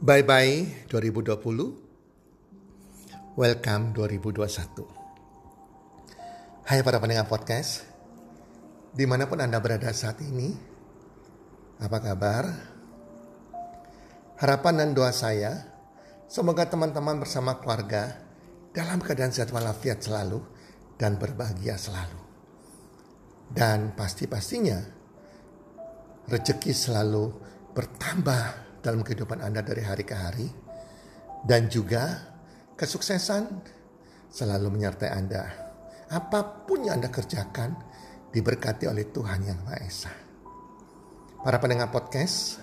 Bye bye 2020. Welcome 2021. Hai para pendengar podcast. Di mana pun Anda berada saat ini. Apa kabar? Harapan dan doa saya. Semoga teman-teman bersama keluarga dalam keadaan sehat walafiat selalu dan berbahagia selalu. Dan pasti-pastinya rezeki selalu bertambah dalam kehidupan Anda dari hari ke hari. Dan juga kesuksesan selalu menyertai Anda. Apa pun yang Anda kerjakan diberkati oleh Tuhan Yang Maha Esa. Para pendengar podcast,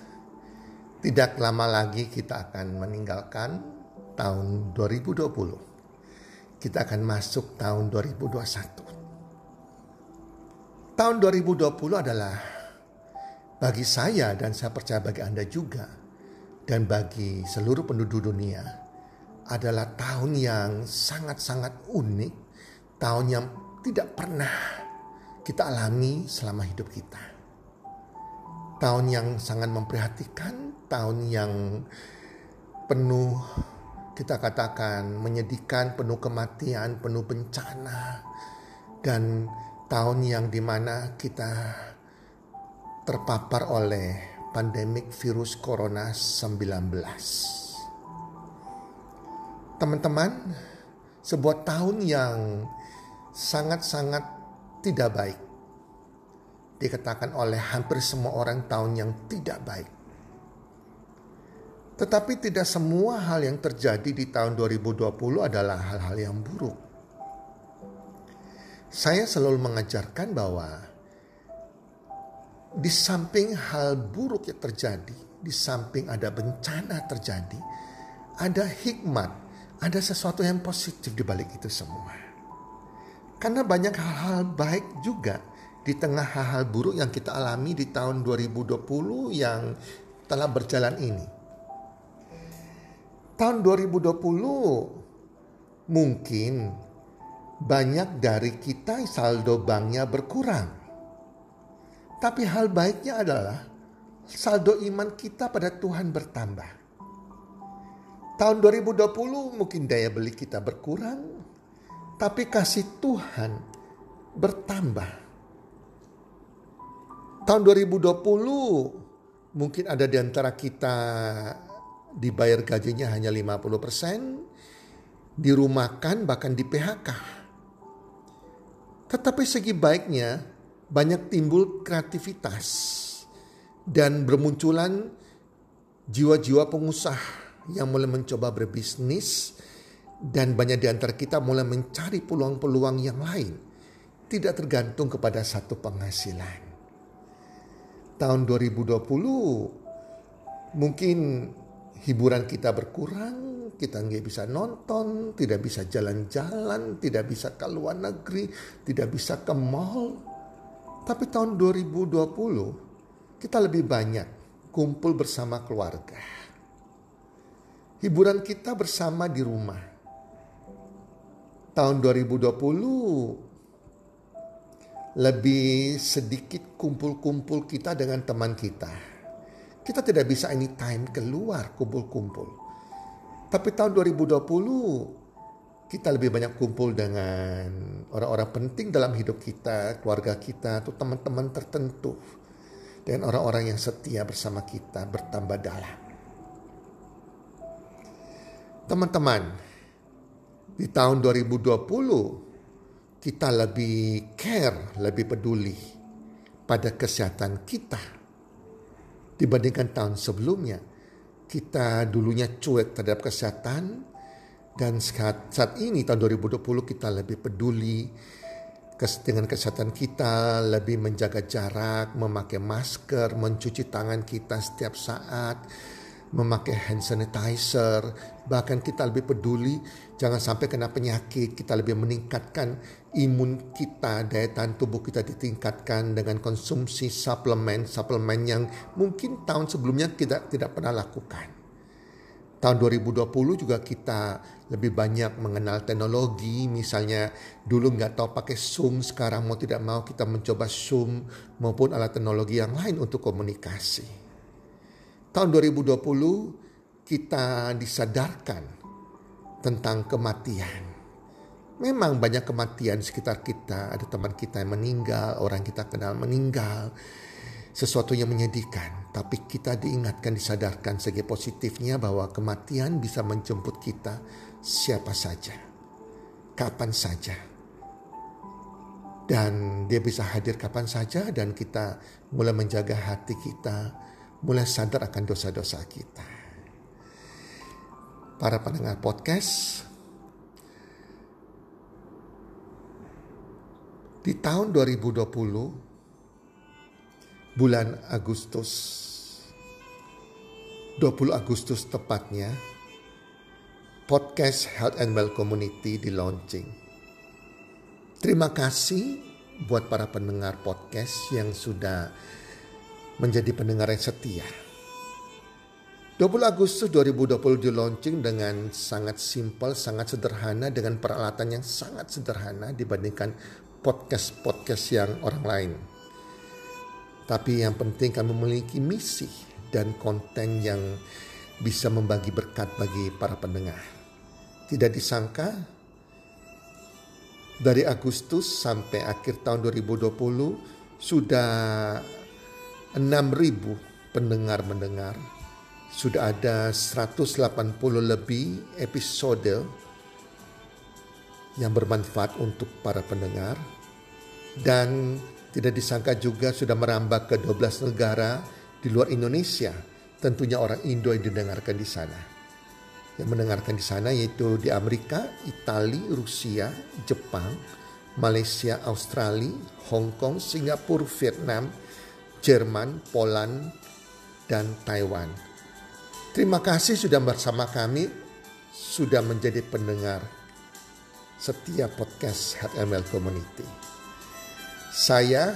tidak lama lagi kita akan meninggalkan tahun 2020. Kita akan masuk tahun 2021. Tahun 2020 adalah bagi saya dan saya percaya bagi Anda juga dan bagi seluruh penduduk dunia adalah tahun yang sangat-sangat unik, tahun yang tidak pernah kita alami selama hidup kita. Tahun yang sangat memprihatinkan, tahun yang penuh kita katakan menyedihkan, penuh kematian, penuh bencana, dan tahun yang di mana kita terpapar oleh pandemik virus corona 19. Teman-teman, sebuah tahun yang sangat-sangat tidak baik. Dikatakan oleh hampir semua orang tahun yang tidak baik. Tetapi tidak semua hal yang terjadi di tahun 2020 adalah hal-hal yang buruk. Saya selalu mengajarkan bahwa di samping hal buruk yang terjadi, di samping ada bencana terjadi, ada hikmat, ada sesuatu yang positif di balik itu semua. Karena banyak hal-hal baik juga di tengah hal-hal buruk yang kita alami di tahun 2020 yang telah berjalan ini. Tahun 2020 mungkin banyak dari kita saldo banknya berkurang tapi hal baiknya adalah saldo iman kita pada Tuhan bertambah. Tahun 2020 mungkin daya beli kita berkurang, tapi kasih Tuhan bertambah. Tahun 2020 mungkin ada di antara kita dibayar gajinya hanya 50%, dirumahkan bahkan di PHK. Tetapi segi baiknya banyak timbul kreativitas dan bermunculan jiwa-jiwa pengusaha yang mulai mencoba berbisnis dan banyak di antara kita mulai mencari peluang-peluang yang lain tidak tergantung kepada satu penghasilan. Tahun 2020 mungkin hiburan kita berkurang, kita nggak bisa nonton, tidak bisa jalan-jalan, tidak bisa ke luar negeri, tidak bisa ke mall, tapi tahun 2020 kita lebih banyak kumpul bersama keluarga. Hiburan kita bersama di rumah. Tahun 2020 lebih sedikit kumpul-kumpul kita dengan teman kita. Kita tidak bisa anytime keluar kumpul-kumpul. Tapi tahun 2020 kita lebih banyak kumpul dengan orang-orang penting dalam hidup kita, keluarga kita, atau teman-teman tertentu. Dan orang-orang yang setia bersama kita bertambah dalam. Teman-teman, di tahun 2020 kita lebih care, lebih peduli pada kesehatan kita dibandingkan tahun sebelumnya. Kita dulunya cuek terhadap kesehatan, dan saat, saat ini tahun 2020 kita lebih peduli dengan kesehatan kita, lebih menjaga jarak, memakai masker, mencuci tangan kita setiap saat, memakai hand sanitizer, bahkan kita lebih peduli jangan sampai kena penyakit, kita lebih meningkatkan imun kita, daya tahan tubuh kita ditingkatkan dengan konsumsi suplemen, suplemen yang mungkin tahun sebelumnya kita tidak pernah lakukan. Tahun 2020 juga kita lebih banyak mengenal teknologi, misalnya dulu nggak tahu pakai Zoom, sekarang mau tidak mau kita mencoba Zoom maupun alat teknologi yang lain untuk komunikasi. Tahun 2020 kita disadarkan tentang kematian. Memang banyak kematian sekitar kita, ada teman kita yang meninggal, orang kita kenal meninggal, sesuatu yang menyedihkan. Tapi kita diingatkan, disadarkan segi positifnya bahwa kematian bisa menjemput kita siapa saja, kapan saja. Dan dia bisa hadir kapan saja dan kita mulai menjaga hati kita, mulai sadar akan dosa-dosa kita. Para pendengar podcast, Di tahun 2020, bulan Agustus, 20 Agustus tepatnya, podcast Health and Well Community di launching. Terima kasih buat para pendengar podcast yang sudah menjadi pendengar yang setia. 20 Agustus 2020 di launching dengan sangat simpel, sangat sederhana dengan peralatan yang sangat sederhana dibandingkan podcast-podcast yang orang lain. Tapi yang penting kami memiliki misi dan konten yang bisa membagi berkat bagi para pendengar. Tidak disangka dari Agustus sampai akhir tahun 2020 sudah 6.000 pendengar mendengar. Sudah ada 180 lebih episode yang bermanfaat untuk para pendengar dan tidak disangka juga sudah merambah ke 12 negara di luar Indonesia. Tentunya orang Indo yang didengarkan di sana. Yang mendengarkan di sana yaitu di Amerika, Italia, Rusia, Jepang, Malaysia, Australia, Hong Kong, Singapura, Vietnam, Jerman, Poland, dan Taiwan. Terima kasih sudah bersama kami, sudah menjadi pendengar setiap podcast HTML Community. Saya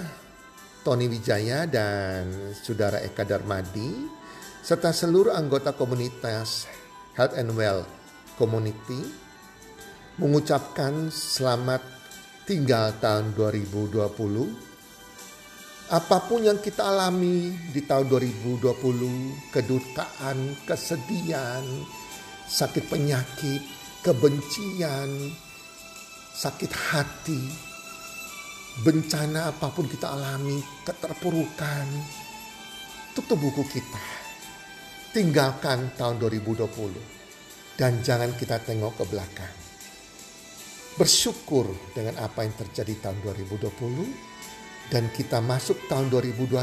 Tony Wijaya dan Saudara Eka Darmadi serta seluruh anggota komunitas Health and Well Community mengucapkan selamat tinggal tahun 2020. Apa pun yang kita alami di tahun 2020, kedukaan, kesedihan, sakit penyakit, kebencian, sakit hati, bencana apa pun kita alami, keterpurukan, tutup buku kita. Tinggalkan tahun 2020 dan jangan kita tengok ke belakang. Bersyukur dengan apa yang terjadi tahun 2020 dan kita masuk tahun 2021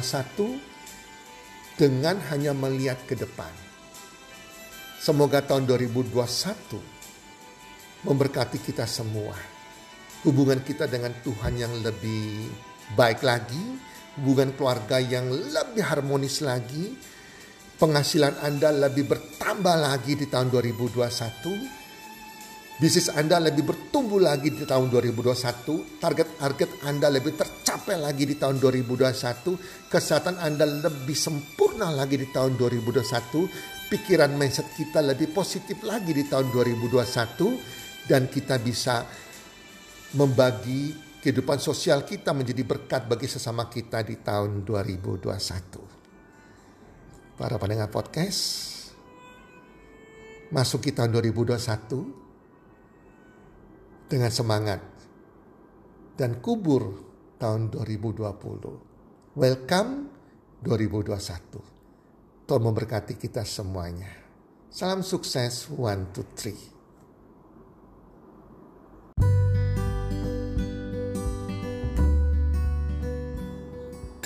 dengan hanya melihat ke depan. Semoga tahun 2021 memberkati kita semua hubungan kita dengan Tuhan yang lebih baik lagi, hubungan keluarga yang lebih harmonis lagi, penghasilan Anda lebih bertambah lagi di tahun 2021, bisnis Anda lebih bertumbuh lagi di tahun 2021, target-target Anda lebih tercapai lagi di tahun 2021, kesehatan Anda lebih sempurna lagi di tahun 2021, pikiran mindset kita lebih positif lagi di tahun 2021, dan kita bisa membagi kehidupan sosial kita menjadi berkat bagi sesama kita di tahun 2021. Para pendengar podcast, masuk tahun 2021 dengan semangat dan kubur tahun 2020. Welcome 2021. Tuhan memberkati kita semuanya. Salam sukses, one, two, three.